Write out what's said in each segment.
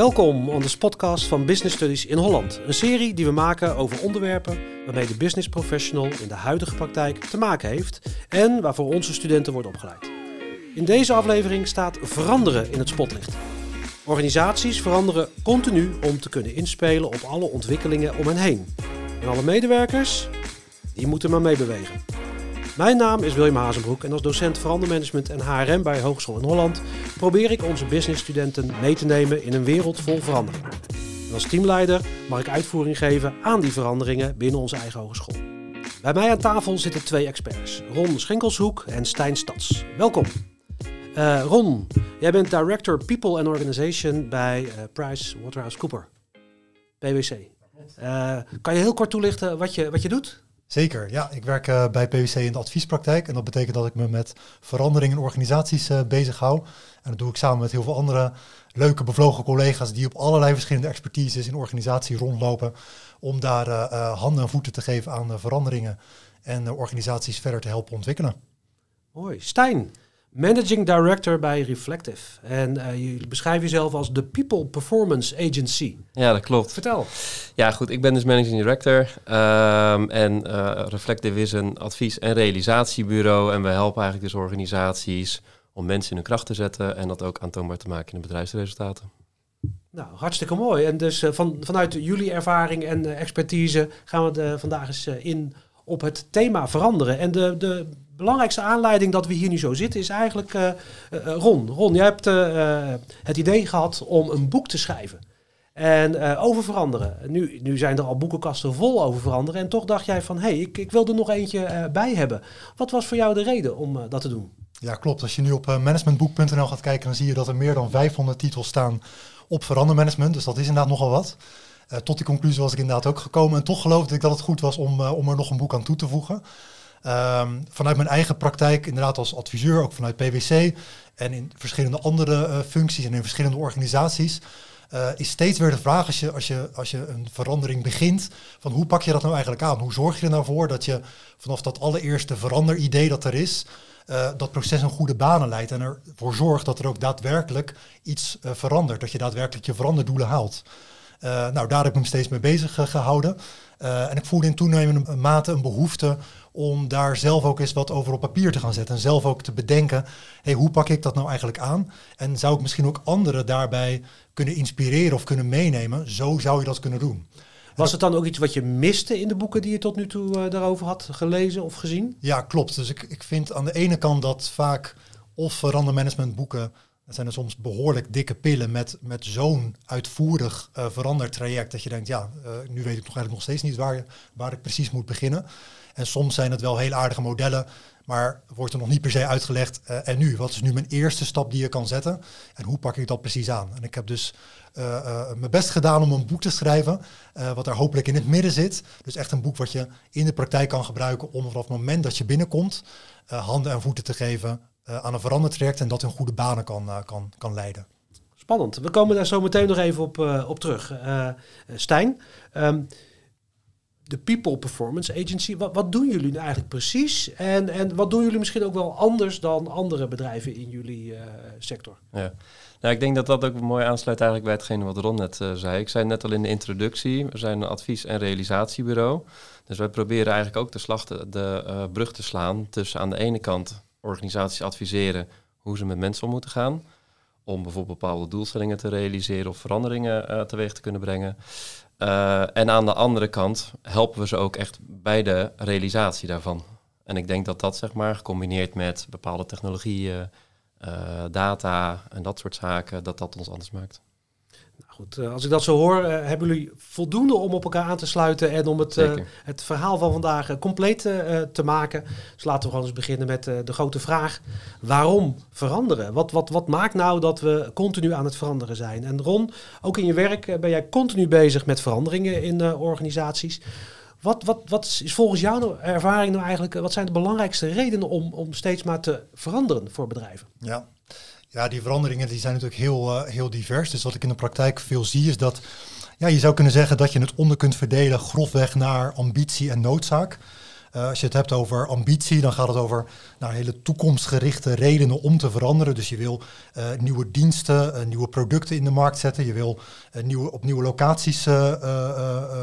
Welkom on de podcast van Business Studies in Holland. Een serie die we maken over onderwerpen waarmee de business professional in de huidige praktijk te maken heeft en waarvoor onze studenten worden opgeleid. In deze aflevering staat veranderen in het spotlicht. Organisaties veranderen continu om te kunnen inspelen op alle ontwikkelingen om hen heen. En alle medewerkers, die moeten maar meebewegen. Mijn naam is William Hazenbroek en als docent verandermanagement en HRM bij Hogeschool in Holland probeer ik onze businessstudenten mee te nemen in een wereld vol verandering. En als teamleider mag ik uitvoering geven aan die veranderingen binnen onze eigen hogeschool. Bij mij aan tafel zitten twee experts, Ron Schenkelshoek en Stijn Stads. Welkom. Uh, Ron, jij bent Director People and Organization bij uh, Price PwC. Kan je heel kort toelichten wat je, wat je doet? Zeker, ja. Ik werk uh, bij PwC in de adviespraktijk. En dat betekent dat ik me met veranderingen in organisaties uh, bezig hou. En dat doe ik samen met heel veel andere leuke, bevlogen collega's die op allerlei verschillende expertises in organisatie rondlopen. Om daar uh, handen en voeten te geven aan veranderingen en organisaties verder te helpen ontwikkelen. Mooi. Stijn, Managing Director bij Reflective. En uh, je beschrijft jezelf als de People Performance Agency. Ja, dat klopt. Vertel. Ja, goed. Ik ben dus Managing Director. Um, en uh, Reflective is een advies- en realisatiebureau. En we helpen eigenlijk dus organisaties om mensen in hun kracht te zetten. En dat ook aantoonbaar te maken in de bedrijfsresultaten. Nou, hartstikke mooi. En dus uh, van, vanuit jullie ervaring en expertise gaan we vandaag eens in op het thema veranderen. En de, de belangrijkste aanleiding dat we hier nu zo zitten is eigenlijk uh, uh, Ron. Ron, jij hebt het idee gehad om een boek te schrijven. En over veranderen. Nu, nu zijn er al boekenkasten vol over veranderen. En toch dacht jij van, hé, hey, ik, ik wil er nog eentje bij hebben. Wat was voor jou de reden om dat te doen? Ja, klopt. Als je nu op managementboek.nl gaat kijken, dan zie je dat er meer dan 500 titels staan op verandermanagement. Dus dat is inderdaad nogal wat. Tot die conclusie was ik inderdaad ook gekomen. En toch geloofde ik dat het goed was om, om er nog een boek aan toe te voegen. Um, vanuit mijn eigen praktijk, inderdaad als adviseur, ook vanuit PwC en in verschillende andere uh, functies en in verschillende organisaties, uh, is steeds weer de vraag als je, als, je, als je een verandering begint, van hoe pak je dat nou eigenlijk aan? Hoe zorg je er nou voor dat je vanaf dat allereerste veranderidee dat er is, uh, dat proces een goede banen leidt en ervoor zorgt dat er ook daadwerkelijk iets verandert, dat je daadwerkelijk je veranderdoelen haalt. nou, daar heb ik me steeds mee bezig gehouden. en ik voelde in toenemende mate een behoefte om daar zelf ook eens wat over op papier te gaan zetten. En zelf ook te bedenken, hey, hoe pak ik dat nou eigenlijk aan? En zou ik misschien ook anderen daarbij kunnen inspireren of kunnen meenemen? Zo zou je dat kunnen doen. Was het dan ook iets wat je miste in de boeken die je tot nu toe uh, daarover had gelezen of gezien? Ja, klopt. Dus ik, ik vind aan de ene kant dat vaak of verandermanagement boeken dat zijn er soms behoorlijk dikke pillen met, met zo'n uitvoerig uh, verandertraject dat je denkt, ja, uh, nu weet ik nog eigenlijk nog steeds niet waar, waar ik precies moet beginnen. En soms zijn het wel heel aardige modellen, maar wordt er nog niet per se uitgelegd. Uh, en nu, wat is nu mijn eerste stap die je kan zetten? En hoe pak ik dat precies aan? En ik heb dus uh, uh, mijn best gedaan om een boek te schrijven, wat daar hopelijk in het midden zit. Dus echt een boek wat je in de praktijk kan gebruiken om vanaf het moment dat je binnenkomt, handen en voeten te geven aan een veranderd traject en dat in goede banen kan, kan, kan leiden. Spannend. We komen daar zo meteen nog even op, op terug. Stijn, um, de People Performance Agency. Wat, wat doen jullie nu eigenlijk precies? En, en wat doen jullie misschien ook wel anders dan andere bedrijven in jullie uh, sector? Ja. Nou, ik denk dat dat ook mooi aansluit eigenlijk bij hetgene wat Ron net uh, zei. Ik zei net al in de introductie, we zijn een advies- en realisatiebureau. Dus wij proberen eigenlijk ook de, de uh, brug te slaan tussen aan de ene kant organisaties adviseren hoe ze met mensen om moeten gaan. Om bijvoorbeeld bepaalde doelstellingen te realiseren of veranderingen teweeg te kunnen brengen. Uh, en aan de andere kant helpen we ze ook echt bij de realisatie daarvan. En ik denk dat dat zeg maar gecombineerd met bepaalde technologieën, uh, data en dat soort zaken, dat dat ons anders maakt. Goed, uh, als ik dat zo hoor, hebben jullie voldoende om op elkaar aan te sluiten en om het, het verhaal van vandaag compleet te maken. Dus laten we gewoon eens beginnen met de grote vraag: waarom veranderen? Wat, wat, wat maakt nou dat we continu aan het veranderen zijn? En Ron, ook in je werk ben jij continu bezig met veranderingen in organisaties. Wat, wat, wat is volgens jouw ervaring nou eigenlijk, wat zijn de belangrijkste redenen om, om steeds maar te veranderen voor bedrijven? Ja, ja, die veranderingen die zijn natuurlijk heel, uh, heel divers. Dus wat ik in de praktijk veel zie is dat ja, je zou kunnen zeggen dat je het onder kunt verdelen grofweg naar ambitie en noodzaak. Uh, als je het hebt over ambitie, dan gaat het over nou, hele toekomstgerichte redenen om te veranderen. Dus je wil uh, nieuwe diensten, uh, nieuwe producten in de markt zetten. Je wil nieuwe, op nieuwe locaties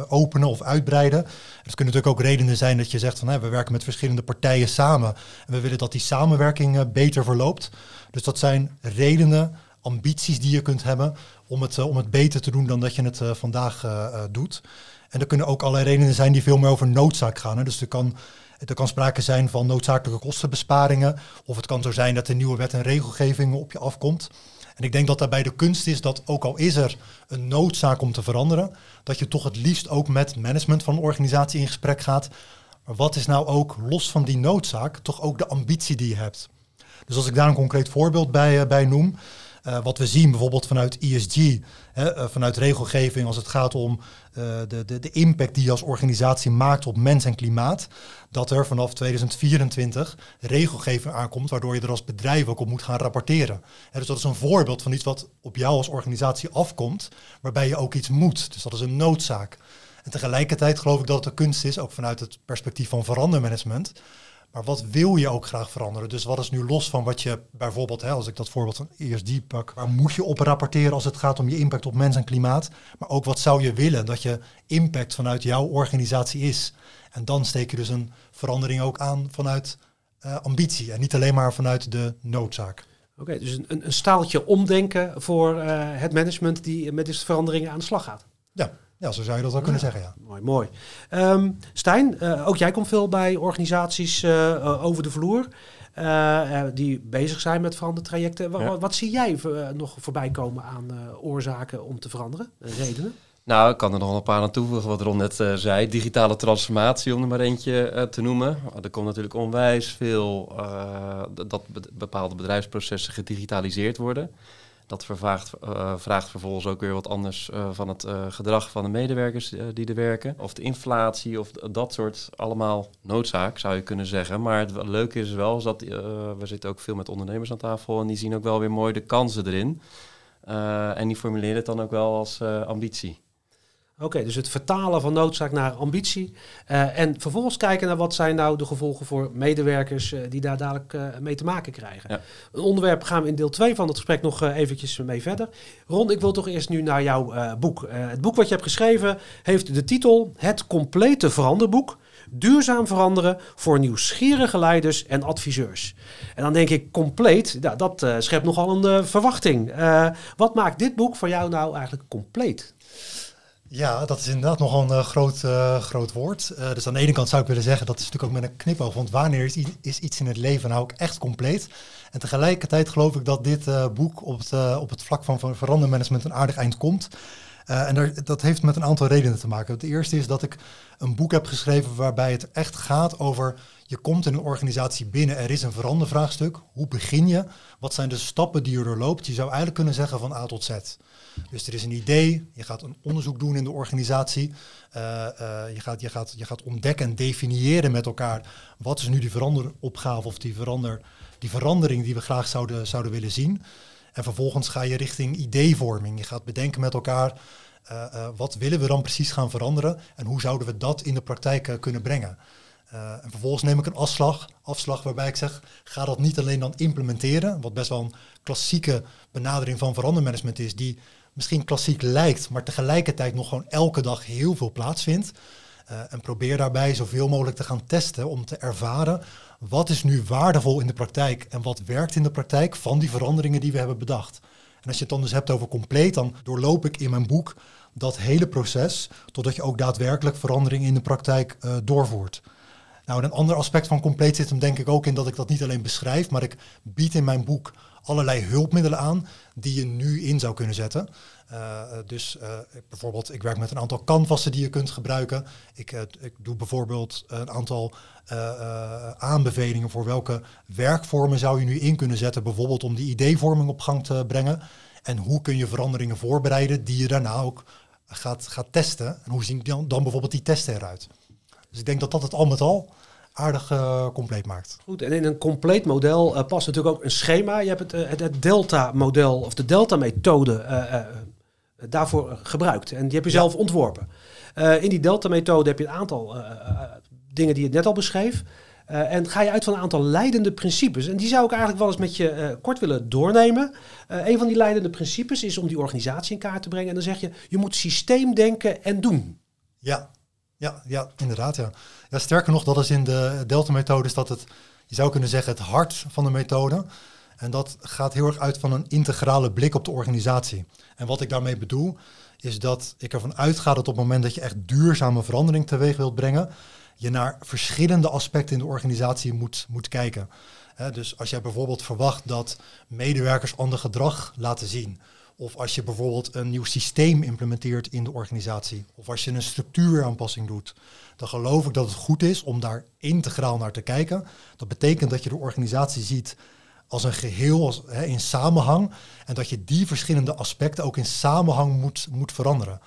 openen of uitbreiden. Het kunnen natuurlijk ook redenen zijn dat je zegt van we werken met verschillende partijen samen. En we willen dat die samenwerking beter verloopt. Dus dat zijn redenen, ambities die je kunt hebben om het, om het beter te doen dan dat je het vandaag doet. En er kunnen ook allerlei redenen zijn die veel meer over noodzaak gaan. Hè. Dus er kan, er kan sprake zijn van noodzakelijke kostenbesparingen. Of het kan zo zijn dat er nieuwe wet en regelgeving op je afkomt. En ik denk dat daarbij de kunst is dat ook al is er een noodzaak om te veranderen, dat je toch het liefst ook met management van een organisatie in gesprek gaat. Maar wat is nou ook los van die noodzaak toch ook de ambitie die je hebt? Dus als ik daar een concreet voorbeeld bij, uh, bij noem, uh, wat we zien bijvoorbeeld vanuit ESG, hè, uh, vanuit regelgeving als het gaat om uh, de, de, de impact die je als organisatie maakt op mens en klimaat, dat er vanaf 2024 regelgeving aankomt waardoor je er als bedrijf ook op moet gaan rapporteren. Hè, dus dat is een voorbeeld van iets wat op jou als organisatie afkomt, waarbij je ook iets moet. Dus dat is een noodzaak. En tegelijkertijd geloof ik dat het een kunst is, ook vanuit het perspectief van verandermanagement, maar wat wil je ook graag veranderen? Dus wat is nu los van wat je bijvoorbeeld, hè, als ik dat voorbeeld van ESG pak, waar moet je op rapporteren als het gaat om je impact op mens en klimaat? Maar ook wat zou je willen dat je impact vanuit jouw organisatie is? En dan steek je dus een verandering ook aan vanuit uh, ambitie en niet alleen maar vanuit de noodzaak. Oké, dus een, een, staaltje omdenken voor uh, het management die met deze veranderingen aan de slag gaat. Ja, ja, zo zou je dat wel kunnen zeggen, ja. Mooi, mooi. Um, Stijn, uh, ook jij komt veel bij organisaties uh, over de vloer. Uh, die bezig zijn met verandertrajecten. Ja. Wat, wat, zie jij nog voorbij komen aan oorzaken om te veranderen? Redenen? Nou, ik kan er nog een paar aan toevoegen wat Ron net zei. Digitale transformatie, om er maar eentje te noemen. Er komt natuurlijk onwijs veel dat bepaalde bedrijfsprocessen gedigitaliseerd worden. Dat vervaagt, uh, vraagt vervolgens ook weer wat anders uh, van het uh, gedrag van de medewerkers die er werken. Of de inflatie of dat soort allemaal noodzaak, zou je kunnen zeggen. Maar het leuke is wel is dat we zitten ook veel met ondernemers aan tafel en die zien ook wel weer mooi de kansen erin. en die formuleren het dan ook wel als ambitie. Oké, dus het vertalen van noodzaak naar ambitie. Uh, en vervolgens kijken naar wat zijn nou de gevolgen voor medewerkers uh, die daar dadelijk uh, mee te maken krijgen. Ja. Een onderwerp gaan we in deel 2 van het gesprek nog eventjes mee verder. Ron, ik wil toch eerst nu naar jouw boek. het boek wat je hebt geschreven heeft de titel Het complete veranderboek. Duurzaam veranderen voor nieuwsgierige leiders en adviseurs. En dan denk ik compleet, nou, dat schept nogal een verwachting. wat maakt dit boek voor jou nou eigenlijk compleet? Ja, dat is inderdaad nogal een uh, groot, uh, groot woord. Uh, dus aan de ene kant zou ik willen zeggen, dat is natuurlijk ook met een knipoog. Want wanneer is, is iets in het leven nou ook echt compleet? En tegelijkertijd geloof ik dat dit boek op het, op het vlak van verandermanagement een aardig eind komt. En daar, dat heeft met een aantal redenen te maken. Het eerste is dat ik een boek heb geschreven waarbij het echt gaat over je komt in een organisatie binnen, er is een verandervraagstuk. Hoe begin je? Wat zijn de stappen die je doorloopt? Je zou eigenlijk kunnen zeggen van A tot Z. Dus er is een idee, je gaat een onderzoek doen in de organisatie. Uh, uh, je, gaat, je, gaat, je gaat ontdekken en definiëren met elkaar wat is nu die veranderopgave of die, verander, die verandering die we graag zouden, zouden willen zien. En vervolgens ga je richting ideevorming. Je gaat bedenken met elkaar uh, wat willen we dan precies gaan veranderen en hoe zouden we dat in de praktijk kunnen brengen. En vervolgens neem ik een afslag, afslag waarbij ik zeg, ga dat niet alleen dan implementeren, wat best wel een klassieke benadering van verandermanagement is, die misschien klassiek lijkt, maar tegelijkertijd nog gewoon elke dag heel veel plaatsvindt. En probeer daarbij zoveel mogelijk te gaan testen om te ervaren wat is nu waardevol in de praktijk en wat werkt in de praktijk van die veranderingen die we hebben bedacht. Als je het dan dus hebt over compleet, dan doorloop ik in mijn boek dat hele proces totdat je ook daadwerkelijk verandering in de praktijk uh, doorvoert. Nou, een ander aspect van compleet zit hem denk ik ook in dat ik dat niet alleen beschrijf, maar ik bied in mijn boek allerlei hulpmiddelen aan die je nu in zou kunnen zetten. Uh, dus uh, bijvoorbeeld, ik werk met een aantal canvassen die je kunt gebruiken. Ik, ik doe bijvoorbeeld een aantal aanbevelingen voor welke werkvormen zou je nu in kunnen zetten, bijvoorbeeld om die ideevorming op gang te brengen. En hoe kun je veranderingen voorbereiden die je daarna ook gaat, gaat testen. En hoe zien dan, dan bijvoorbeeld die testen eruit? Dus ik denk dat dat het al met al aardig compleet maakt. Goed, en in een compleet model past natuurlijk ook een schema. Je hebt het, het, het Delta-model of de Delta-methode daarvoor gebruikt. En die heb je zelf ontworpen. in die Delta-methode heb je een aantal dingen die je net al beschreef. Uh, en ga je uit van een aantal leidende principes. En die zou ik eigenlijk wel eens met je kort willen doornemen. Een van die leidende principes is om die organisatie in kaart te brengen. En dan zeg je, je moet systeem denken en doen. Ja, ja, ja inderdaad. Ja. ja, sterker nog, dat is in de Delta-methode, is dat het, je zou kunnen zeggen, het hart van de methode. En dat gaat heel erg uit van een integrale blik op de organisatie. En wat ik daarmee bedoel, is dat ik ervan uitga dat op het moment dat je echt duurzame verandering teweeg wilt brengen, je naar verschillende aspecten in de organisatie moet, moet kijken. dus als jij bijvoorbeeld verwacht dat medewerkers ander gedrag laten zien, of als je bijvoorbeeld een nieuw systeem implementeert in de organisatie, of als je een structuuraanpassing doet, dan geloof ik dat het goed is om daar integraal naar te kijken. Dat betekent dat je de organisatie ziet als een geheel, als, in samenhang, en dat je die verschillende aspecten ook in samenhang moet, moet veranderen.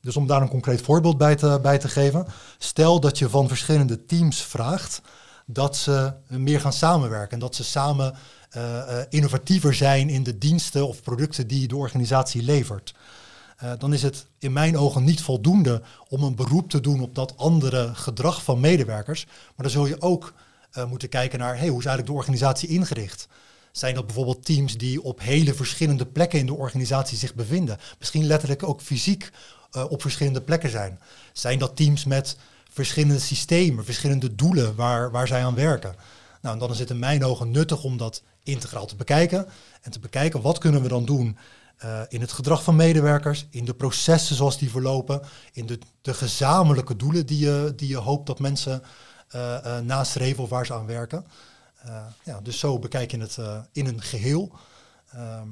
Dus om daar een concreet voorbeeld bij te, bij te geven. Stel dat je van verschillende teams vraagt dat ze meer gaan samenwerken. En dat ze samen uh, uh, innovatiever zijn in de diensten of producten die de organisatie levert. Uh, dan is het in mijn ogen niet voldoende om een beroep te doen op dat andere gedrag van medewerkers. Maar dan zul je ook moeten kijken naar hey, hoe is eigenlijk de organisatie ingericht. Zijn dat bijvoorbeeld teams die op hele verschillende plekken in de organisatie zich bevinden? Misschien letterlijk ook fysiek uh, op verschillende plekken zijn? Zijn dat teams met verschillende systemen, verschillende doelen waar, waar zij aan werken? Nou, en dan is het in mijn ogen nuttig om dat integraal te bekijken en te bekijken wat kunnen we dan doen uh, in het gedrag van medewerkers, in de processen zoals die verlopen, in de, de gezamenlijke doelen die je, die je hoopt dat mensen uh, uh, nastreven of waar ze aan werken. ja, dus zo bekijk je het in een geheel. Ehm,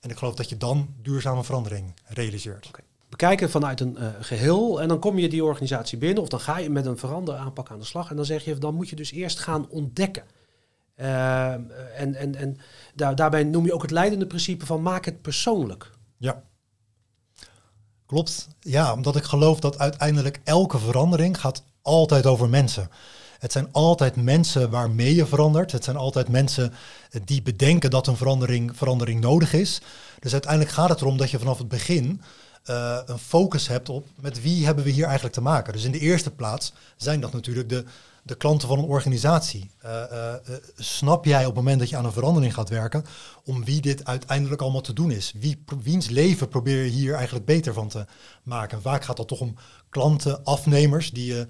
en ik geloof dat je dan duurzame verandering realiseert. Okay bekijken vanuit een uh, geheel. En dan kom je die organisatie binnen of dan ga je met een veranderaanpak aan de slag. En dan zeg je, dan moet je dus eerst gaan ontdekken. Uh, en en, en daar, daarbij noem je ook het leidende principe van maak het persoonlijk. Ja, klopt. Ja, omdat ik geloof dat uiteindelijk elke verandering gaat altijd over mensen. Het zijn altijd mensen waarmee je verandert. Het zijn altijd mensen die bedenken dat een verandering, verandering nodig is. Dus uiteindelijk gaat het erom dat je vanaf het begin uh, een focus hebt op met wie hebben we hier eigenlijk te maken. Dus in de eerste plaats zijn dat natuurlijk de, de klanten van een organisatie. Uh, uh, snap jij op het moment dat je aan een verandering gaat werken, om wie dit uiteindelijk allemaal te doen is? Wie, wiens leven probeer je hier eigenlijk beter van te maken? vaak gaat dat toch om klanten, afnemers die je,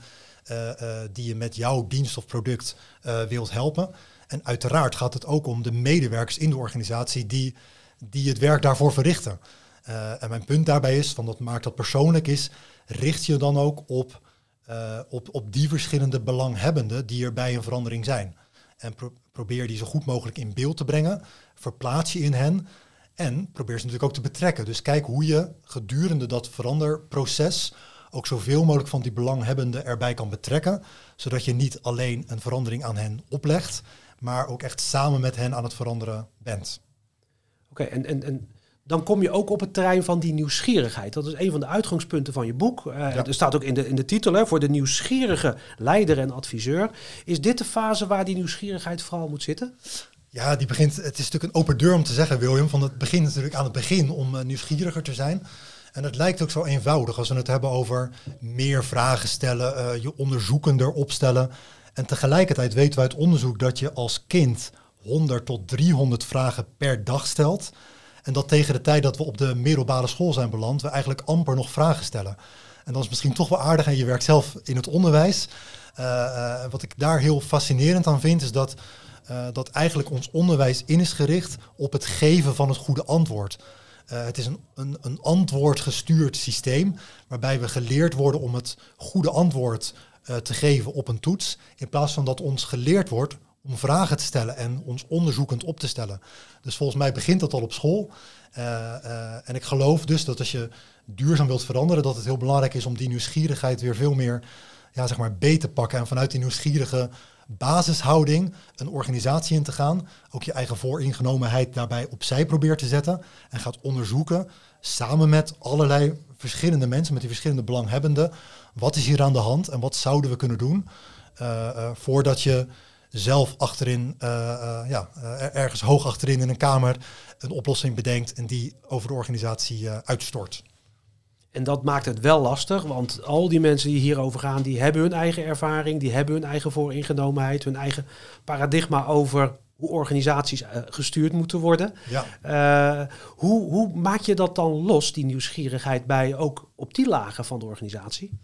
die je met jouw dienst of product wilt helpen. En uiteraard gaat het ook om de medewerkers in de organisatie die, die het werk daarvoor verrichten. En mijn punt daarbij is, van dat maakt dat persoonlijk is, richt je dan ook op, op, op die verschillende belanghebbenden die er bij een verandering zijn. En pro probeer die zo goed mogelijk in beeld te brengen, verplaats je in hen en probeer ze natuurlijk ook te betrekken. Dus kijk hoe je gedurende dat veranderproces ook zoveel mogelijk van die belanghebbenden erbij kan betrekken, zodat je niet alleen een verandering aan hen oplegt, maar ook echt samen met hen aan het veranderen bent. Oké, en, en, en dan kom je ook op het terrein van die nieuwsgierigheid. Dat is een van de uitgangspunten van je boek. Uh, Er staat ook in de, in de titel, hè, voor de nieuwsgierige leider en adviseur. Is dit de fase waar die nieuwsgierigheid vooral moet zitten? Ja, die begint, het is natuurlijk een open deur om te zeggen, William, van het begint natuurlijk aan het begin om uh, nieuwsgieriger te zijn. En het lijkt ook zo eenvoudig als we het hebben over meer vragen stellen, uh, je onderzoekender opstellen. En tegelijkertijd weten we uit onderzoek dat je als kind 100 tot 300 vragen per dag stelt. En dat tegen de tijd dat we op de middelbare school zijn beland, we eigenlijk amper nog vragen stellen. En dat is misschien toch wel aardig en je werkt zelf in het onderwijs. Uh, uh, wat ik daar heel fascinerend aan vind, is dat, dat eigenlijk ons onderwijs in is gericht op het geven van het goede antwoord. Het is een, een, een antwoordgestuurd systeem waarbij we geleerd worden om het goede antwoord te geven op een toets, in plaats van dat ons geleerd wordt om vragen te stellen en ons onderzoekend op te stellen. Dus volgens mij begint dat al op school. Uh, en ik geloof dus dat als je duurzaam wilt veranderen, dat het heel belangrijk is om die nieuwsgierigheid weer veel meer ja, zeg maar, beter te pakken. En vanuit die nieuwsgierige basishouding een organisatie in te gaan. Ook je eigen vooringenomenheid daarbij opzij probeert te zetten. En gaat onderzoeken, samen met allerlei verschillende mensen, met die verschillende belanghebbenden. Wat is hier aan de hand en wat zouden we kunnen doen? Uh, voordat je zelf achterin, uh, ja, ergens hoog achterin in een kamer een oplossing bedenkt en die over de organisatie uitstort. En dat maakt het wel lastig, want al die mensen die hierover gaan, die hebben hun eigen ervaring, die hebben hun eigen vooringenomenheid, hun eigen paradigma over hoe organisaties eh, gestuurd moeten worden. Ja. Uh, hoe, hoe maak je dat dan los, die nieuwsgierigheid, bij ook op die lagen van de organisatie?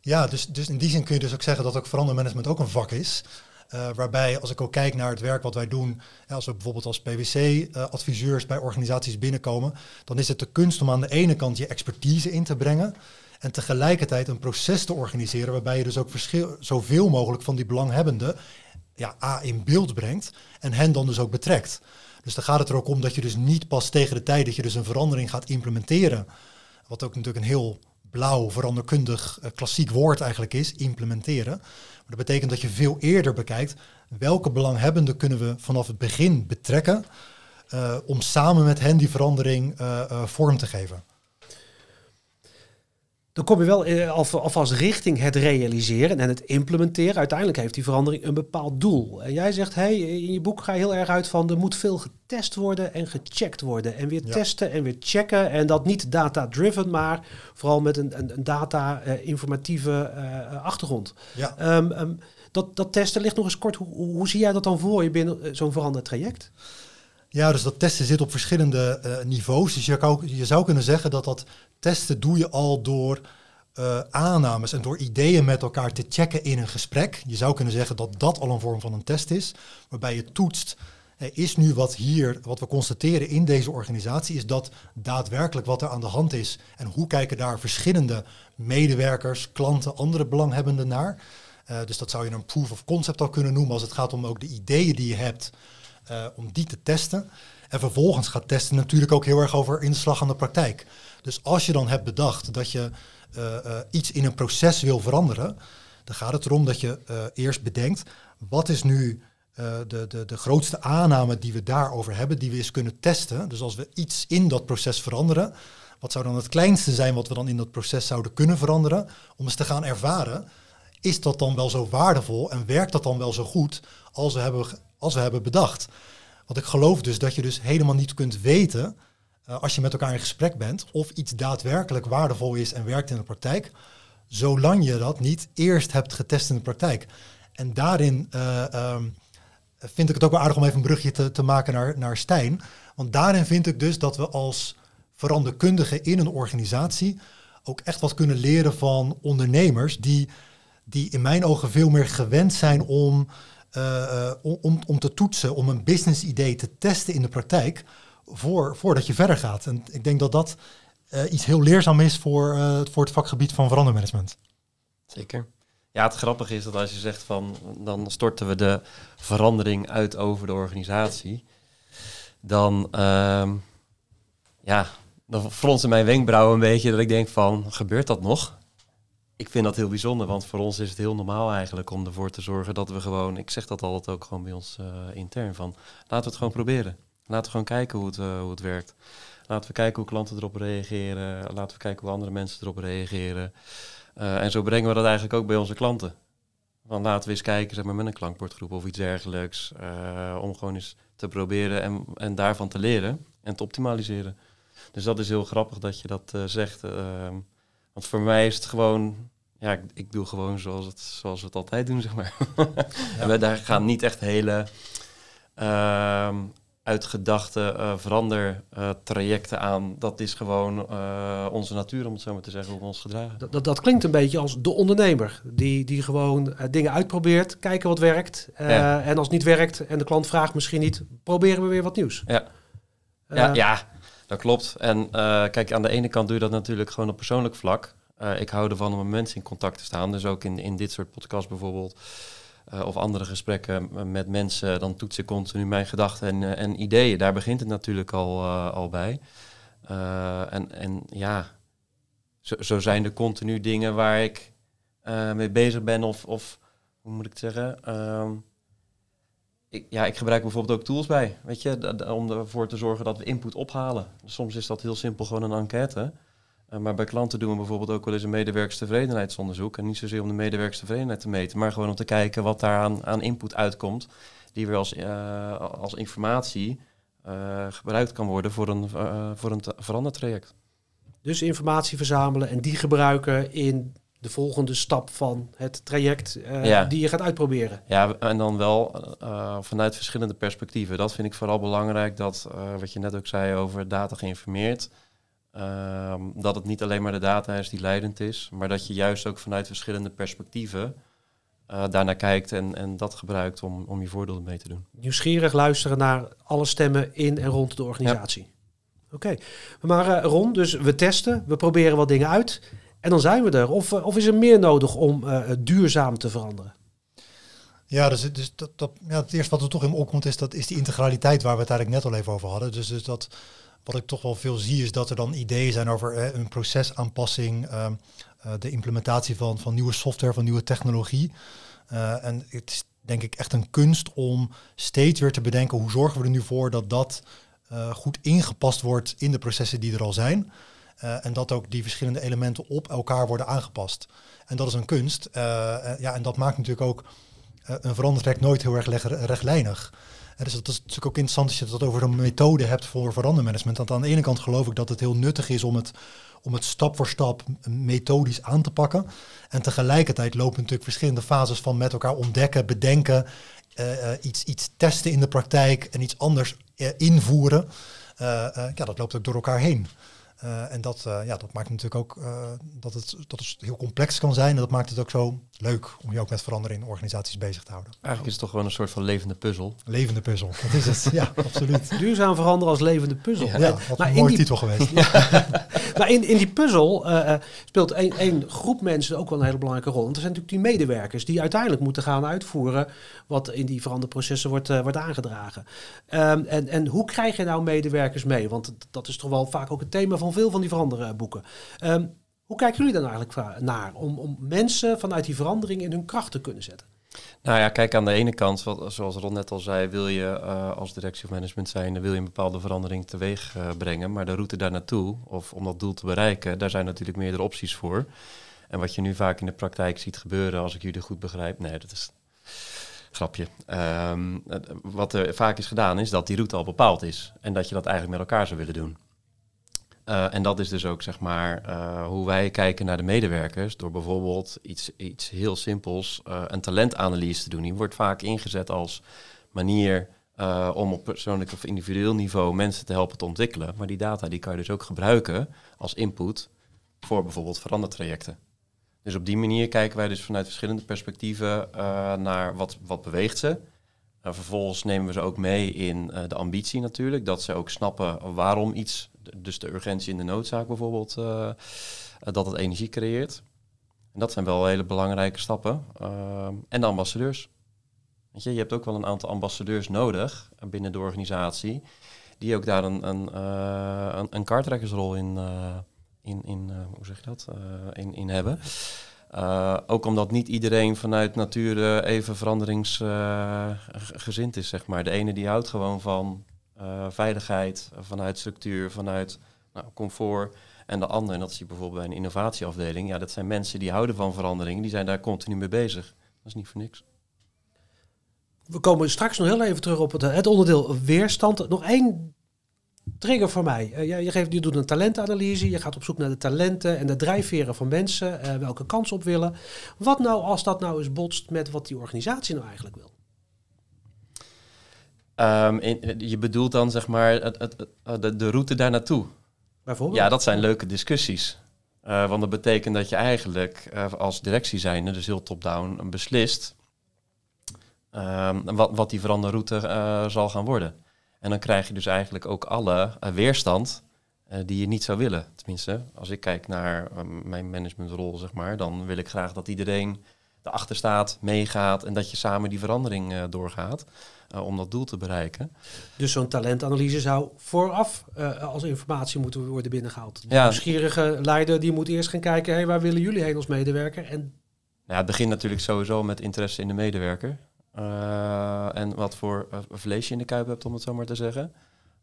Ja, dus, dus in die zin kun je dus ook zeggen dat ook verandermanagement ook een vak is. Uh, waarbij als ik ook kijk naar het werk wat wij doen, als we bijvoorbeeld als PwC-adviseurs bij organisaties binnenkomen, dan is het de kunst om aan de ene kant je expertise in te brengen en tegelijkertijd een proces te organiseren waarbij je dus ook zoveel mogelijk van die belanghebbenden ja, A in beeld brengt en hen dan dus ook betrekt. Dus dan gaat het er ook om dat je dus niet pas tegen de tijd dat je dus een verandering gaat implementeren, wat ook natuurlijk een heel blauw, veranderkundig, uh, klassiek woord eigenlijk is, implementeren. Maar dat betekent dat je veel eerder bekijkt welke belanghebbenden kunnen we vanaf het begin betrekken uh, om samen met hen die verandering uh, vorm te geven dan kom je wel eh, alvast richting het realiseren en het implementeren. Uiteindelijk heeft die verandering een bepaald doel. En jij zegt, hey, in je boek ga je heel erg uit van er moet veel getest worden en gecheckt worden. En weer testen en weer checken. En dat niet data-driven, maar vooral met een, een, een data-informatieve uh, achtergrond. Ja. Um, um, dat, dat testen ligt nog eens kort. Hoe, hoe zie jij dat dan voor je binnen zo'n veranderd traject? Ja, dus dat testen zit op verschillende uh, niveaus. Dus je, kan, je zou kunnen zeggen dat dat testen doe je al door uh, aannames en door ideeën met elkaar te checken in een gesprek. Je zou kunnen zeggen dat dat al een vorm van een test is, waarbij je toetst, is nu wat hier, wat we constateren in deze organisatie, is dat daadwerkelijk wat er aan de hand is en hoe kijken daar verschillende medewerkers, klanten, andere belanghebbenden naar. Uh, dus dat zou je een proof of concept al kunnen noemen als het gaat om ook de ideeën die je hebt, uh, om die te testen. En vervolgens gaat testen natuurlijk ook heel erg over inslag aan de praktijk. Dus als je dan hebt bedacht dat je uh, uh, iets in een proces wil veranderen, dan gaat het erom dat je eerst bedenkt, wat is nu de, de, de grootste aanname die we daarover hebben, die we eens kunnen testen. Dus als we iets in dat proces veranderen, wat zou dan het kleinste zijn wat we dan in dat proces zouden kunnen veranderen, om eens te gaan ervaren, is dat dan wel zo waardevol en werkt dat dan wel zo goed als we hebben, als we hebben bedacht. Want ik geloof dus dat je dus helemaal niet kunt weten uh, als je met elkaar in gesprek bent, of iets daadwerkelijk waardevol is en werkt in de praktijk, zolang je dat niet eerst hebt getest in de praktijk. En daarin uh, um, vind ik het ook wel aardig om even een brugje te, te maken naar, naar Stijn. Want daarin vind ik dus dat we als veranderkundigen in een organisatie ook echt wat kunnen leren van ondernemers die, die in mijn ogen veel meer gewend zijn om, uh, om, om te toetsen, om een business idee te testen in de praktijk voor, voordat je verder gaat. En ik denk dat dat uh, iets heel leerzaam is voor, voor het vakgebied van verandermanagement. Zeker. Ja, het grappige is dat als je zegt van dan storten we de verandering uit over de organisatie, dan, uh, ja, dan fronsen mijn wenkbrauwen een beetje dat ik denk van gebeurt dat nog? Ik vind dat heel bijzonder, want voor ons is het heel normaal eigenlijk om ervoor te zorgen dat we gewoon, ik zeg dat altijd ook gewoon bij ons uh, intern, van laten we het gewoon proberen. Laten we gewoon kijken hoe het, uh, hoe het werkt. Laten we kijken hoe klanten erop reageren. Laten we kijken hoe andere mensen erop reageren. Uh, en zo brengen we dat eigenlijk ook bij onze klanten. Want laten we eens kijken zeg maar, met een klankbordgroep of iets dergelijks. Om gewoon eens te proberen en, en daarvan te leren en te optimaliseren. Dus dat is heel grappig dat je dat zegt. Ehm, want voor mij is het gewoon ja, ik, ik, doe gewoon zoals, het, zoals we het altijd doen, zeg maar. en we daar gaan niet echt hele uh, uitgedachte uh, verandertrajecten uh, aan. Dat is gewoon uh, onze natuur, om het zo maar te zeggen, hoe we ons gedragen. Dat, dat, dat klinkt een beetje als de ondernemer, die, die gewoon dingen uitprobeert, kijken wat werkt. Ja. En als het niet werkt en de klant vraagt misschien niet, proberen we weer wat nieuws. Ja, ja, ja, dat klopt. En kijk, aan de ene kant doe je dat natuurlijk gewoon op persoonlijk vlak. Ik hou ervan om met mensen in contact te staan. Dus ook in, in dit soort podcasts bijvoorbeeld. Uh, of andere gesprekken met mensen, dan toets ik continu mijn gedachten en, uh, en ideeën. Daar begint het natuurlijk al, al bij. en, en ja, zo, zo, zijn er continu dingen waar ik mee bezig ben of, of, hoe moet ik het zeggen? Um, ik, ja, ik gebruik bijvoorbeeld ook tools bij, weet je, om ervoor te zorgen dat we input ophalen. Soms is dat heel simpel gewoon een enquête. Uh, maar bij klanten doen we bijvoorbeeld ook wel eens een medewerkerstevredenheidsonderzoek. En niet zozeer om de medewerkerstevredenheid te meten, maar gewoon om te kijken wat daar aan, aan input uitkomt. Die weer als, uh, als informatie uh, gebruikt kan worden voor een, voor een verandertraject. Dus informatie verzamelen en die gebruiken in de volgende stap van het traject uh, Ja. die je gaat uitproberen. Ja, en dan wel eh, vanuit verschillende perspectieven. Dat vind ik vooral belangrijk, dat eh, wat je net ook zei over data geïnformeerd. Ehm, dat het niet alleen maar de data is die leidend is, maar dat je juist ook vanuit verschillende perspectieven eh daarnaar kijkt en, en dat gebruikt om, om je voordeel mee te doen. Nieuwsgierig luisteren naar alle stemmen in en rond de organisatie. Oké, maar eh, Ron, dus we testen, we proberen wat dingen uit en dan zijn we er. Of, eh, of is er meer nodig om eh, duurzaam te veranderen? Ja, dus, dus dat, dat, ja, het eerste wat er toch in me opkomt is, dat is die integraliteit waar we het eigenlijk net al even over hadden. Dus, dus dat, wat ik toch wel veel zie is dat er dan ideeën zijn over een procesaanpassing, ehm, eh, de implementatie van, van nieuwe software, van nieuwe technologie. Eh, en het is denk ik echt een kunst om steeds weer te bedenken hoe zorgen we er nu voor dat dat eh, goed ingepast wordt in de processen die er al zijn. En dat ook die verschillende elementen op elkaar worden aangepast. En dat is een kunst. Ja, en dat maakt natuurlijk ook een veranderd nooit heel erg rechtlijnig. Dus dat is natuurlijk ook interessant als je het over een methode hebt voor verandermanagement. Want aan de ene kant geloof ik dat het heel nuttig is om het, om het stap voor stap methodisch aan te pakken. En tegelijkertijd lopen natuurlijk verschillende fases van met elkaar ontdekken, bedenken, eh, eh, iets, iets testen in de praktijk en iets anders eh, invoeren. Ja, dat loopt ook door elkaar heen. En dat, ja, dat maakt natuurlijk ook dat, het, dat het heel complex kan zijn. En dat maakt het ook zo leuk om je ook met verandering in organisaties bezig te houden. Eigenlijk is het toch gewoon een soort van levende puzzel. Levende puzzel, dat is het. Ja, absoluut. Duurzaam veranderen als levende puzzel. Ja, wat maar een in mooie die- titel geweest. Maar in, in die puzzel eh, eh, speelt één, één groep mensen ook wel een hele belangrijke rol. Want er zijn natuurlijk die medewerkers die uiteindelijk moeten gaan uitvoeren wat in die veranderprocessen wordt, eh, wordt aangedragen. Ehm, en, en hoe krijg je nou medewerkers mee? Want dat is toch wel vaak ook het thema van veel van die veranderboeken. Ehm hoe kijken jullie dan eigenlijk naar om, om mensen vanuit die verandering in hun kracht te kunnen zetten? Nou ja, kijk aan de ene kant, zoals Ron net al zei, wil je eh, als directie of management zijn, dan wil je een bepaalde verandering teweeg eh, brengen. Maar de route daar naartoe, of om dat doel te bereiken, daar zijn natuurlijk meerdere opties voor. En wat je nu vaak in de praktijk ziet gebeuren, als ik jullie goed begrijp, nee, dat is grapje. Ehm, wat er vaak is gedaan, is dat die route al bepaald is. En dat je dat eigenlijk met elkaar zou willen doen. Eh, en dat is dus ook zeg maar eh, hoe wij kijken naar de medewerkers. Door bijvoorbeeld iets, iets heel simpels, eh, een talentanalyse te doen. Die wordt vaak ingezet als manier om op persoonlijk of individueel niveau mensen te helpen te ontwikkelen. Maar die data die kan je dus ook gebruiken als input voor bijvoorbeeld verandertrajecten. Dus op die manier kijken wij dus vanuit verschillende perspectieven naar wat, wat beweegt ze. En vervolgens nemen we ze ook mee in eh, de ambitie natuurlijk. Dat ze ook snappen waarom iets, dus de urgentie en de noodzaak bijvoorbeeld, eh, eh, dat het energie creëert. En dat zijn wel hele belangrijke stappen. En de ambassadeurs. Weet je, je hebt ook wel een aantal ambassadeurs nodig eh, binnen de organisatie. Die ook daar een, een, eh, een, een kaarttrekkersrol in, eh, in, in eh, hoe zeg je dat? Eh, in, in hebben. Uh, ook omdat niet iedereen vanuit nature even veranderingsgezind is, zeg maar. De ene die houdt gewoon van uh, veiligheid, vanuit structuur, vanuit nou, comfort. En de andere, en dat zie je bijvoorbeeld bij een innovatieafdeling, ja, dat zijn mensen die houden van verandering, die zijn daar continu mee bezig. Dat is niet voor niks. We komen straks nog heel even terug op het, het onderdeel weerstand. Nog één trigger voor mij. Uh, je, geeft, je doet een talentanalyse, je gaat op zoek naar de talenten en de drijfveren van mensen, uh, welke kans op willen. Wat nou als dat nou eens botst met wat die organisatie nou eigenlijk wil? Um, in, je bedoelt dan zeg maar het, het, het, de, de route daar naartoe? Bijvoorbeeld? Ja, dat zijn leuke discussies. Uh, want dat betekent dat je eigenlijk als directie zijnde, dus heel top-down, beslist um, wat, wat die veranderroute zal gaan worden. En dan krijg je dus eigenlijk ook alle uh, weerstand uh, die je niet zou willen. Tenminste, als ik kijk naar uh, mijn managementrol, zeg maar, dan wil ik graag dat iedereen erachter staat, meegaat en dat je samen die verandering uh, doorgaat uh, om dat doel te bereiken. Dus zo'n talentanalyse zou vooraf uh, als informatie moeten worden binnengehaald. De ja. nieuwsgierige leider die moet eerst gaan kijken, hey, waar willen jullie heen als medewerker? En... Nou ja, het begint natuurlijk sowieso met interesse in de medewerker. Uh, en wat voor uh, vlees je in de kuip hebt, om het zo maar te zeggen.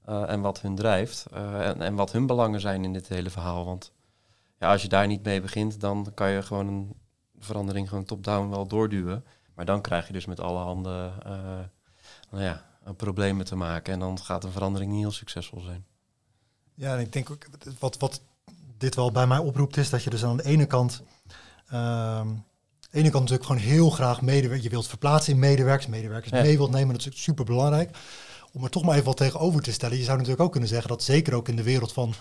Uh, en wat hun drijft. En, en, wat hun belangen zijn in dit hele verhaal. Want ja, als je daar niet mee begint, dan kan je gewoon een verandering gewoon top-down wel doorduwen. Maar dan krijg je dus met alle handen nou ja, problemen te maken. En dan gaat een verandering niet heel succesvol zijn. Ja, en ik denk ook wat, wat dit wel bij mij oproept, is dat je dus aan de ene kant, ehm, ene kant natuurlijk gewoon heel graag medewerkers, je wilt verplaatsen in medewerkers, medewerkers Ja. mee wilt nemen, dat is super belangrijk. Om er toch maar even wat tegenover te stellen, je zou natuurlijk ook kunnen zeggen dat zeker ook in de wereld van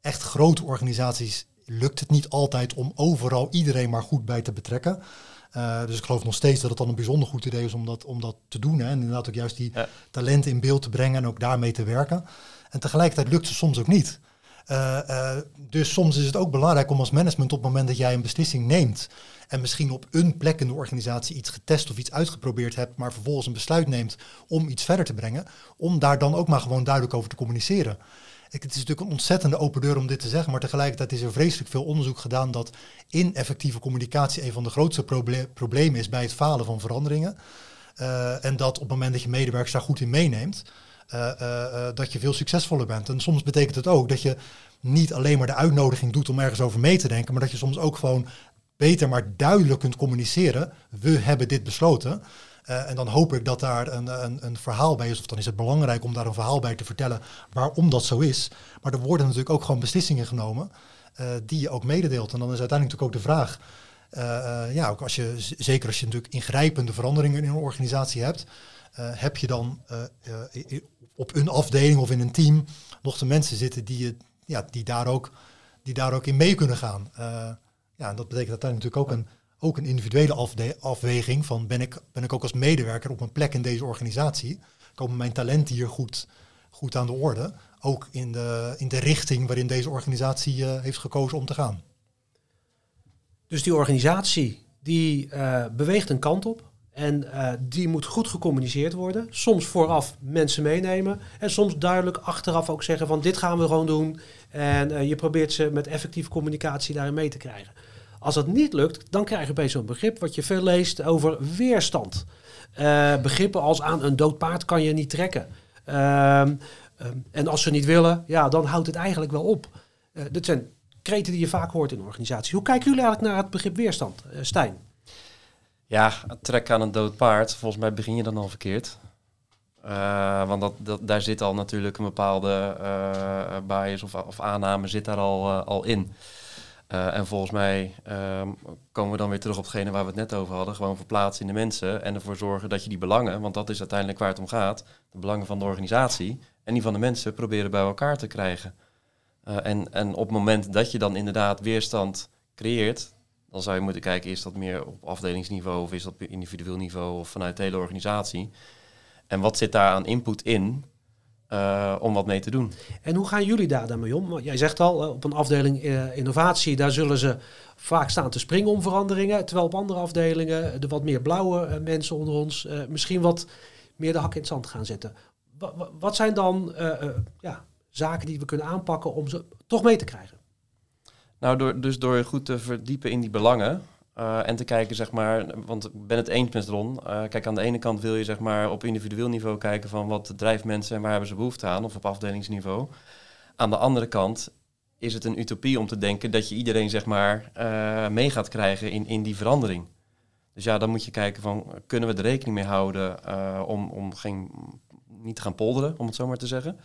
echt grote organisaties lukt het niet altijd om overal iedereen maar goed bij te betrekken. Eh, dus ik geloof nog steeds dat het dan een bijzonder goed idee is om dat, om dat te doen. Hè? En inderdaad ook juist die Ja. talenten in beeld te brengen en ook daarmee te werken. En tegelijkertijd lukt het soms ook niet. Eh, eh, dus soms is het ook belangrijk om als management op het moment dat jij een beslissing neemt en misschien op een plek in de organisatie iets getest of iets uitgeprobeerd hebt, maar vervolgens een besluit neemt om iets verder te brengen, om daar dan ook maar gewoon duidelijk over te communiceren. Ik, het is natuurlijk een ontzettende open deur om dit te zeggen, maar tegelijkertijd is er vreselijk veel onderzoek gedaan dat ineffectieve communicatie een van de grootste proble- problemen is bij het falen van veranderingen. Eh, en dat op het moment dat je medewerkers daar goed in meeneemt, eh, eh, dat je veel succesvoller bent. En soms betekent het ook dat je niet alleen maar de uitnodiging doet om ergens over mee te denken, maar dat je soms ook gewoon beter maar duidelijk kunt communiceren. We hebben dit besloten. Eh, en dan hoop ik dat daar een, een, een verhaal bij is, of dan is het belangrijk om daar een verhaal bij te vertellen waarom dat zo is. Maar er worden natuurlijk ook gewoon beslissingen genomen eh, die je ook mededeelt. En dan is uiteindelijk natuurlijk ook de vraag, eh, ja, ook als je, zeker als je natuurlijk ingrijpende veranderingen in een organisatie hebt, heb je dan op een afdeling of in een team nog de mensen zitten die, je, ja, die, daar, ook, die daar ook in mee kunnen gaan. Ja, en dat betekent uiteindelijk natuurlijk ook een, ook een individuele afweging van ben ik, ben ik ook als medewerker op een plek in deze organisatie, komen mijn talenten hier goed, goed aan de orde, ook in de, in de richting waarin deze organisatie eh, heeft gekozen om te gaan. Dus die organisatie die eh, beweegt een kant op. En eh, die moet goed gecommuniceerd worden. Soms vooraf mensen meenemen. En soms duidelijk achteraf ook zeggen van dit gaan we gewoon doen. En eh, je probeert ze met effectieve communicatie daarin mee te krijgen. Als dat niet lukt, dan krijg je opeens zo'n begrip wat je veel leest over weerstand. Eh, begrippen als aan een dood paard kan je niet trekken. Ehm, ehm, en als ze niet willen, ja, dan houdt het eigenlijk wel op. Dit zijn kreten die je vaak hoort in organisaties. Hoe kijken jullie eigenlijk naar het begrip weerstand, Stijn? Ja, trekken aan een dood paard. Volgens mij begin je dan al verkeerd. Eh, want dat, dat, daar zit al natuurlijk een bepaalde eh, bias of, of aanname zit daar al, eh, al in. En volgens mij ehm, komen we dan weer terug op hetgene waar we het net over hadden. Gewoon verplaatsen in de mensen en ervoor zorgen dat je die belangen, want dat is uiteindelijk waar het om gaat, de belangen van de organisatie en die van de mensen proberen bij elkaar te krijgen. En, en op het moment dat je dan inderdaad weerstand creëert, dan zou je moeten kijken, is dat meer op afdelingsniveau of is dat individueel niveau of vanuit de hele organisatie? En wat zit daar aan input in eh, om wat mee te doen? En hoe gaan jullie daar dan mee om? Want Jij zegt al, eh, op een afdeling eh, innovatie, daar zullen ze vaak staan te springen om veranderingen. Terwijl op andere afdelingen de wat meer blauwe mensen onder ons misschien wat meer de hak in het zand gaan zetten. Wa- wa- wat zijn dan ja, zaken die we kunnen aanpakken om ze toch mee te krijgen? Nou, door, dus door goed te verdiepen in die belangen eh, en te kijken, zeg maar, want ik ben het eens met Ron. Eh, kijk, aan de ene kant wil je zeg maar op individueel niveau kijken van wat drijft mensen en waar hebben ze behoefte aan, of op afdelingsniveau. Aan de andere kant is het een utopie om te denken dat je iedereen zeg maar eh, mee gaat krijgen in, in die verandering. Dus ja, dan moet je kijken van, kunnen we er rekening mee houden om, om geen, niet te gaan polderen, om het zo maar te zeggen.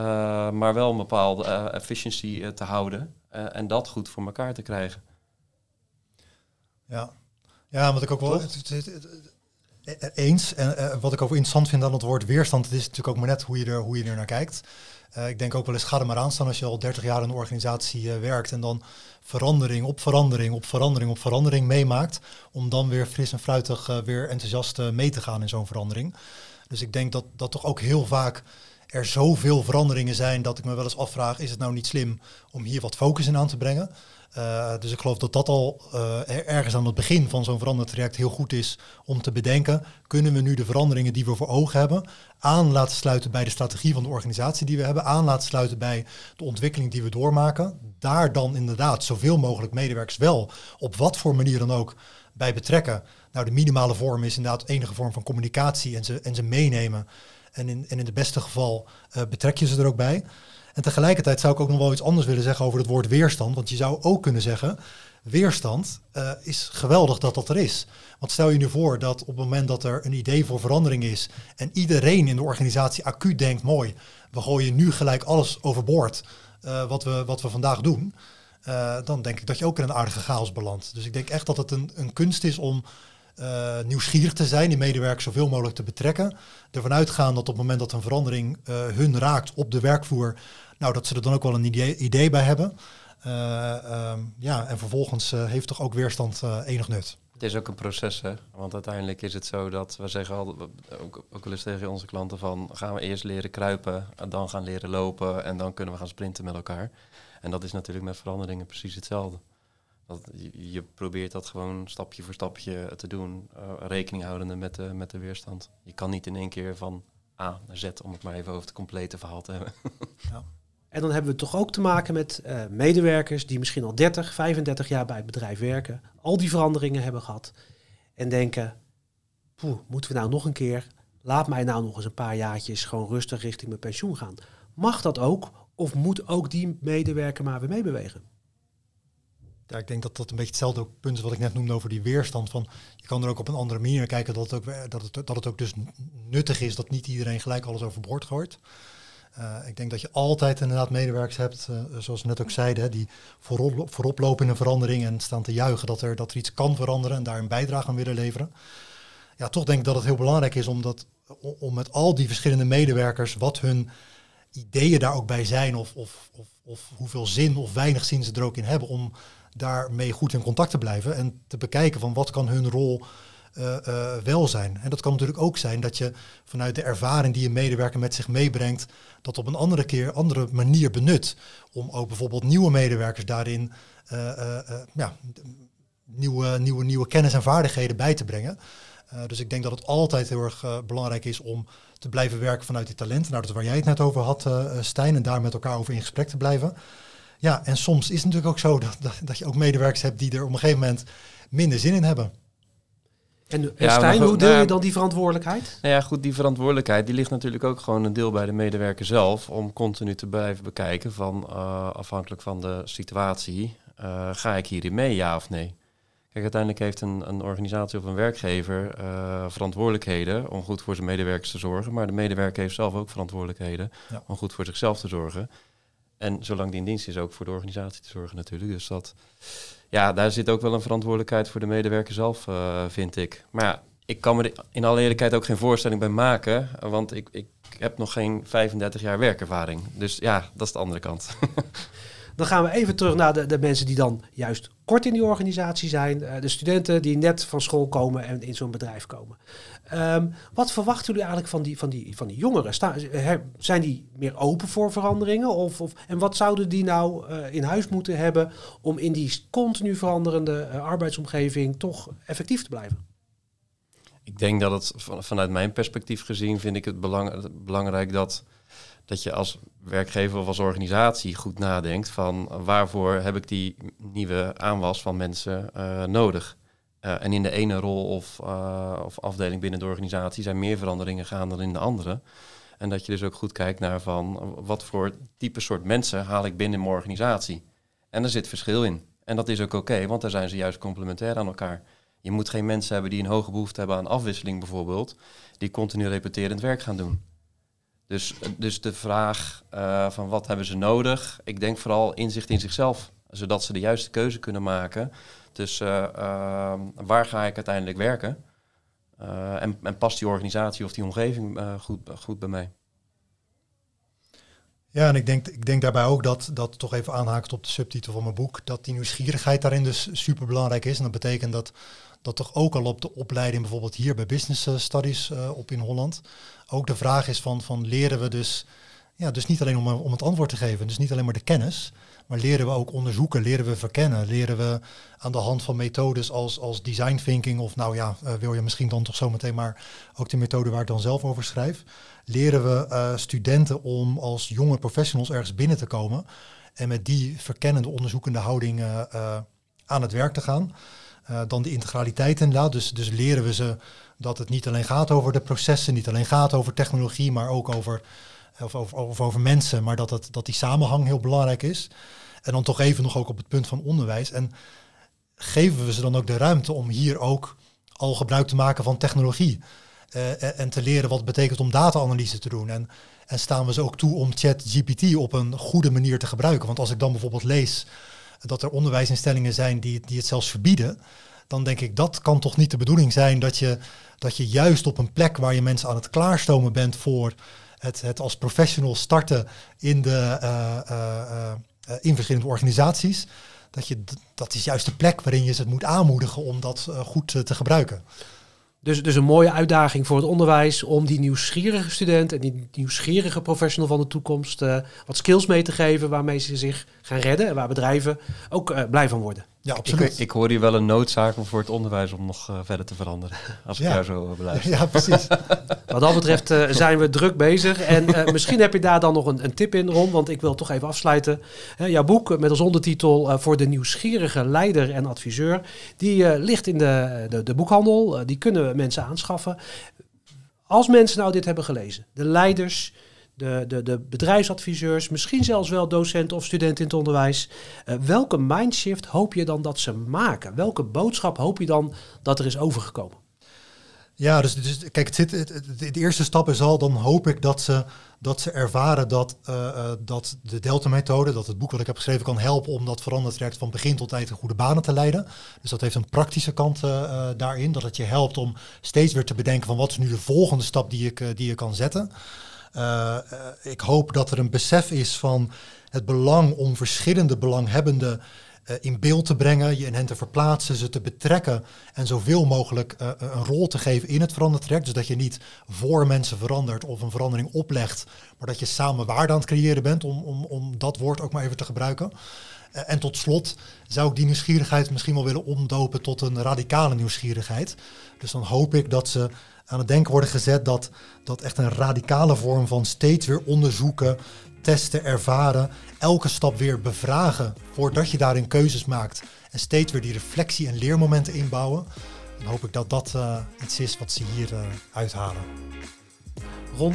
Uh, maar wel een bepaalde uh, efficiency uh, te houden uh, en dat goed voor elkaar te krijgen. Ja, ja wat ik ook wel eens en uh, wat ik ook interessant vind aan het woord weerstand, het is natuurlijk ook maar net hoe je er, hoe je er naar kijkt. Uh, ik denk ook wel eens, ga er maar aan staan als je al 30 jaar in een organisatie uh, werkt en dan verandering op verandering op verandering op verandering meemaakt, om dan weer fris en fruitig weer enthousiast mee te gaan in zo'n verandering. Dus ik denk dat dat toch ook heel vaak er zoveel veranderingen zijn dat ik me wel eens afvraag, is het nou niet slim om hier wat focus in aan te brengen? Uh, dus ik geloof dat dat al uh, ergens aan het begin van zo'n verandertraject heel goed is om te bedenken, kunnen we nu de veranderingen die we voor ogen hebben aan laten sluiten bij de strategie van de organisatie die we hebben, aan laten sluiten bij de ontwikkeling die we doormaken, daar dan inderdaad zoveel mogelijk medewerkers wel op wat voor manier dan ook bij betrekken. Nou, de minimale vorm is inderdaad enige vorm van communicatie en ze, en ze meenemen. En in, en in het beste geval uh, betrek je ze er ook bij. En tegelijkertijd zou ik ook nog wel iets anders willen zeggen over het woord weerstand. Want je zou ook kunnen zeggen, weerstand uh, is geweldig dat dat er is. Want stel je nu voor dat op het moment dat er een idee voor verandering is en iedereen in de organisatie acuut denkt, mooi, we gooien nu gelijk alles overboord uh, wat, we, wat we vandaag doen. dan denk ik dat je ook in een aardige chaos belandt. Dus ik denk echt dat het een, een kunst is om nieuwsgierig te zijn, die medewerkers zoveel mogelijk te betrekken. Ervan uitgaan dat op het moment dat een verandering hun raakt op de werkvloer, nou, dat ze er dan ook wel een idee, idee bij hebben. Ehm, ja, en vervolgens heeft toch ook weerstand enig nut. Het is ook een proces, hè? Want uiteindelijk is het zo dat we zeggen al, ook, ook wel eens tegen onze klanten van gaan we eerst leren kruipen, en dan gaan leren lopen en dan kunnen we gaan sprinten met elkaar. En dat is natuurlijk met veranderingen precies hetzelfde. Dat, je, probeert dat gewoon stapje voor stapje te doen, uh, rekening houdende met de, met de weerstand. Je kan niet in één keer van A naar Z, om het maar even over het complete verhaal te hebben. Ja. En dan hebben we toch ook te maken met uh, medewerkers die misschien al 30, 35 jaar bij het bedrijf werken, al die veranderingen hebben gehad en denken, poeh, moeten we nou nog een keer, laat mij nou nog eens een paar jaartjes gewoon rustig richting mijn pensioen gaan. Mag dat ook of moet ook die medewerker maar weer meebewegen? Ja, ik denk dat dat een beetje hetzelfde punt is wat ik net noemde over die weerstand. Van, je kan er ook op een andere manier kijken dat het ook, dat het, dat het ook dus nuttig is dat niet iedereen gelijk alles overboord gooit. Uh, ik denk dat je altijd inderdaad medewerkers hebt, uh, zoals we net ook zeiden, die voorop, voorop lopen in een verandering en staan te juichen dat er, dat er iets kan veranderen en daar een bijdrage aan willen leveren. Ja, toch denk ik dat het heel belangrijk is om, dat, om met al die verschillende medewerkers, wat hun ideeën daar ook bij zijn, of, of, of, of hoeveel zin of weinig zin ze er ook in hebben, om daarmee goed in contact te blijven en te bekijken van wat kan hun rol uh, wel zijn. En dat kan natuurlijk ook zijn dat je vanuit de ervaring die een medewerker met zich meebrengt, dat op een andere keer, andere manier benut. Om ook bijvoorbeeld nieuwe medewerkers daarin uh, ja, nieuwe, nieuwe, nieuwe kennis en vaardigheden bij te brengen. dus ik denk dat het altijd heel erg belangrijk is om te blijven werken vanuit die talenten. Nou, dat is waar jij het net over had, Stijn, en daar met elkaar over in gesprek te blijven. Ja, en soms is het natuurlijk ook zo dat, dat, dat je ook medewerkers hebt die er op een gegeven moment minder zin in hebben. En, en Stijn, hoe deel je dan die verantwoordelijkheid? Nou ja, goed, die verantwoordelijkheid die ligt natuurlijk ook gewoon een deel bij de medewerker zelf. Om continu te blijven bekijken van uh, afhankelijk van de situatie, uh, ga ik hierin mee, ja of nee? Kijk, uiteindelijk heeft een, een organisatie of een werkgever uh, verantwoordelijkheden om goed voor zijn medewerkers te zorgen. Maar de medewerker heeft zelf ook verantwoordelijkheden ja. om goed voor zichzelf te zorgen. En zolang die in dienst is, ook voor de organisatie te zorgen natuurlijk. Dus dat, ja, daar zit ook wel een verantwoordelijkheid voor de medewerker zelf, uh, vind ik. Maar ik kan me in alle eerlijkheid ook geen voorstelling bij maken, want ik, ik heb nog geen 35 jaar werkervaring. Dus ja, dat is de andere kant. Dan gaan we even terug naar de, de mensen die dan juist kort in die organisatie zijn. Uh, de studenten die net van school komen en in zo'n bedrijf komen. Um, wat verwachten jullie eigenlijk van die, van die, van die jongeren? Zijn die meer open voor veranderingen? Of, of, en wat zouden die nou uh, in huis moeten hebben om in die continu veranderende uh, arbeidsomgeving toch effectief te blijven? Ik denk dat het vanuit mijn perspectief gezien vind ik het belang, belangrijk dat dat je als werkgever of als organisatie goed nadenkt van waarvoor heb ik die nieuwe aanwas van mensen uh, nodig. Uh, en in de ene rol of, uh, of afdeling binnen de organisatie zijn meer veranderingen gaan dan in de andere. En dat je dus ook goed kijkt naar van wat voor type soort mensen haal ik binnen mijn organisatie. En er zit verschil in. En dat is ook oké, want daar zijn ze juist complementair aan elkaar. Je moet geen mensen hebben die een hoge behoefte hebben aan afwisseling bijvoorbeeld, die continu repeterend werk gaan doen. Dus, dus de vraag uh, van wat hebben ze nodig? Ik denk vooral inzicht in zichzelf, zodat ze de juiste keuze kunnen maken tussen uh, waar ga ik uiteindelijk werken uh, en, en, past die organisatie of die omgeving goed, goed bij mij. Ja, en ik denk, ik denk daarbij ook dat, dat toch even aanhaakt op de subtitel van mijn boek, dat die nieuwsgierigheid daarin dus super belangrijk is. En dat betekent dat, dat toch ook al op de opleiding, bijvoorbeeld hier bij Business Studies op in Holland, ook de vraag is van, van leren we dus, ja, dus niet alleen om, om het antwoord te geven, dus niet alleen maar de kennis, maar leren we ook onderzoeken, leren we verkennen, leren we aan de hand van methodes als, als design thinking, of nou ja, uh, wil je misschien dan toch zometeen maar ook de methode waar ik dan zelf over schrijf, leren we uh, studenten om als jonge professionals ergens binnen te komen en met die verkennende, onderzoekende houding uh, aan het werk te gaan. dan de integraliteit inderdaad, dus, dus leren we ze dat het niet alleen gaat over de processen, niet alleen gaat over technologie, maar ook over, of over, over, over mensen, maar dat, dat die samenhang heel belangrijk is. En dan toch even nog ook op het punt van onderwijs. En geven we ze dan ook de ruimte om hier ook al gebruik te maken van technologie. Uh, en te leren wat het betekent om data-analyse te doen. En, en staan we ze ook toe om ChatGPT op een goede manier te gebruiken. Want als ik dan bijvoorbeeld lees dat er onderwijsinstellingen zijn die, die het zelfs verbieden, dan denk ik dat kan toch niet de bedoeling zijn dat je, dat je juist op een plek waar je mensen aan het klaarstomen bent voor het, het als professional starten in, de, uh, in verschillende organisaties, dat, je, dat is juist de plek waarin je ze moet aanmoedigen om dat goed te gebruiken. Dus, dus een mooie uitdaging voor het onderwijs om die nieuwsgierige student en die nieuwsgierige professional van de toekomst wat skills mee te geven waarmee ze zich gaan redden en waar bedrijven ook blij van worden. Ja, absoluut. Ik, ik, hoor hier wel een noodzaak voor het onderwijs om nog uh, verder te veranderen. Als ik jou zo beluister. Ja, precies. Wat dat betreft uh, zijn we druk bezig. En misschien heb je daar dan nog een, een, tip in, Ron. Want ik wil toch even afsluiten. jouw boek met als ondertitel Voor de nieuwsgierige leider en adviseur. Die ligt in de, de, de boekhandel. die kunnen mensen aanschaffen. Als mensen nou dit hebben gelezen. De leiders de, de, de bedrijfsadviseurs, misschien zelfs wel docenten of studenten in het onderwijs. Uh, welke mindshift hoop je dan dat ze maken? Welke boodschap hoop je dan dat er is overgekomen? Ja, dus, dus kijk, het zit, de eerste stap is al, dan hoop ik dat ze, dat ze ervaren dat, uh, dat de Delta-methode, dat het boek wat ik heb geschreven, kan helpen om dat veranderd traject van begin tot eind in goede banen te leiden. Dus dat heeft een praktische kant daarin, dat het je helpt om steeds weer te bedenken van wat is nu de volgende stap die ik, die je kan zetten. Uh, ik hoop dat er een besef is van het belang om verschillende belanghebbenden uh, in beeld te brengen, je in hen te verplaatsen, ze te betrekken en zoveel mogelijk een rol te geven in het verandertraject. Dus dat je niet voor mensen verandert of een verandering oplegt, maar dat je samen waarde aan het creëren bent, om, om, om dat woord ook maar even te gebruiken. en tot slot zou ik die nieuwsgierigheid misschien wel willen omdopen tot een radicale nieuwsgierigheid. Dus dan hoop ik dat ze aan het denken worden gezet dat dat echt een radicale vorm van steeds weer onderzoeken, testen, ervaren, elke stap weer bevragen voordat je daarin keuzes maakt en steeds weer die reflectie en leermomenten inbouwen. Dan hoop ik dat dat uh, iets is wat ze hier uh, uithalen. Ron,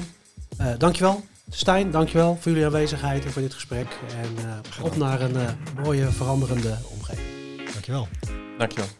uh, dankjewel. Stijn, dankjewel voor jullie aanwezigheid en voor dit gesprek. En op naar een mooie veranderende omgeving. Dankjewel. Dankjewel.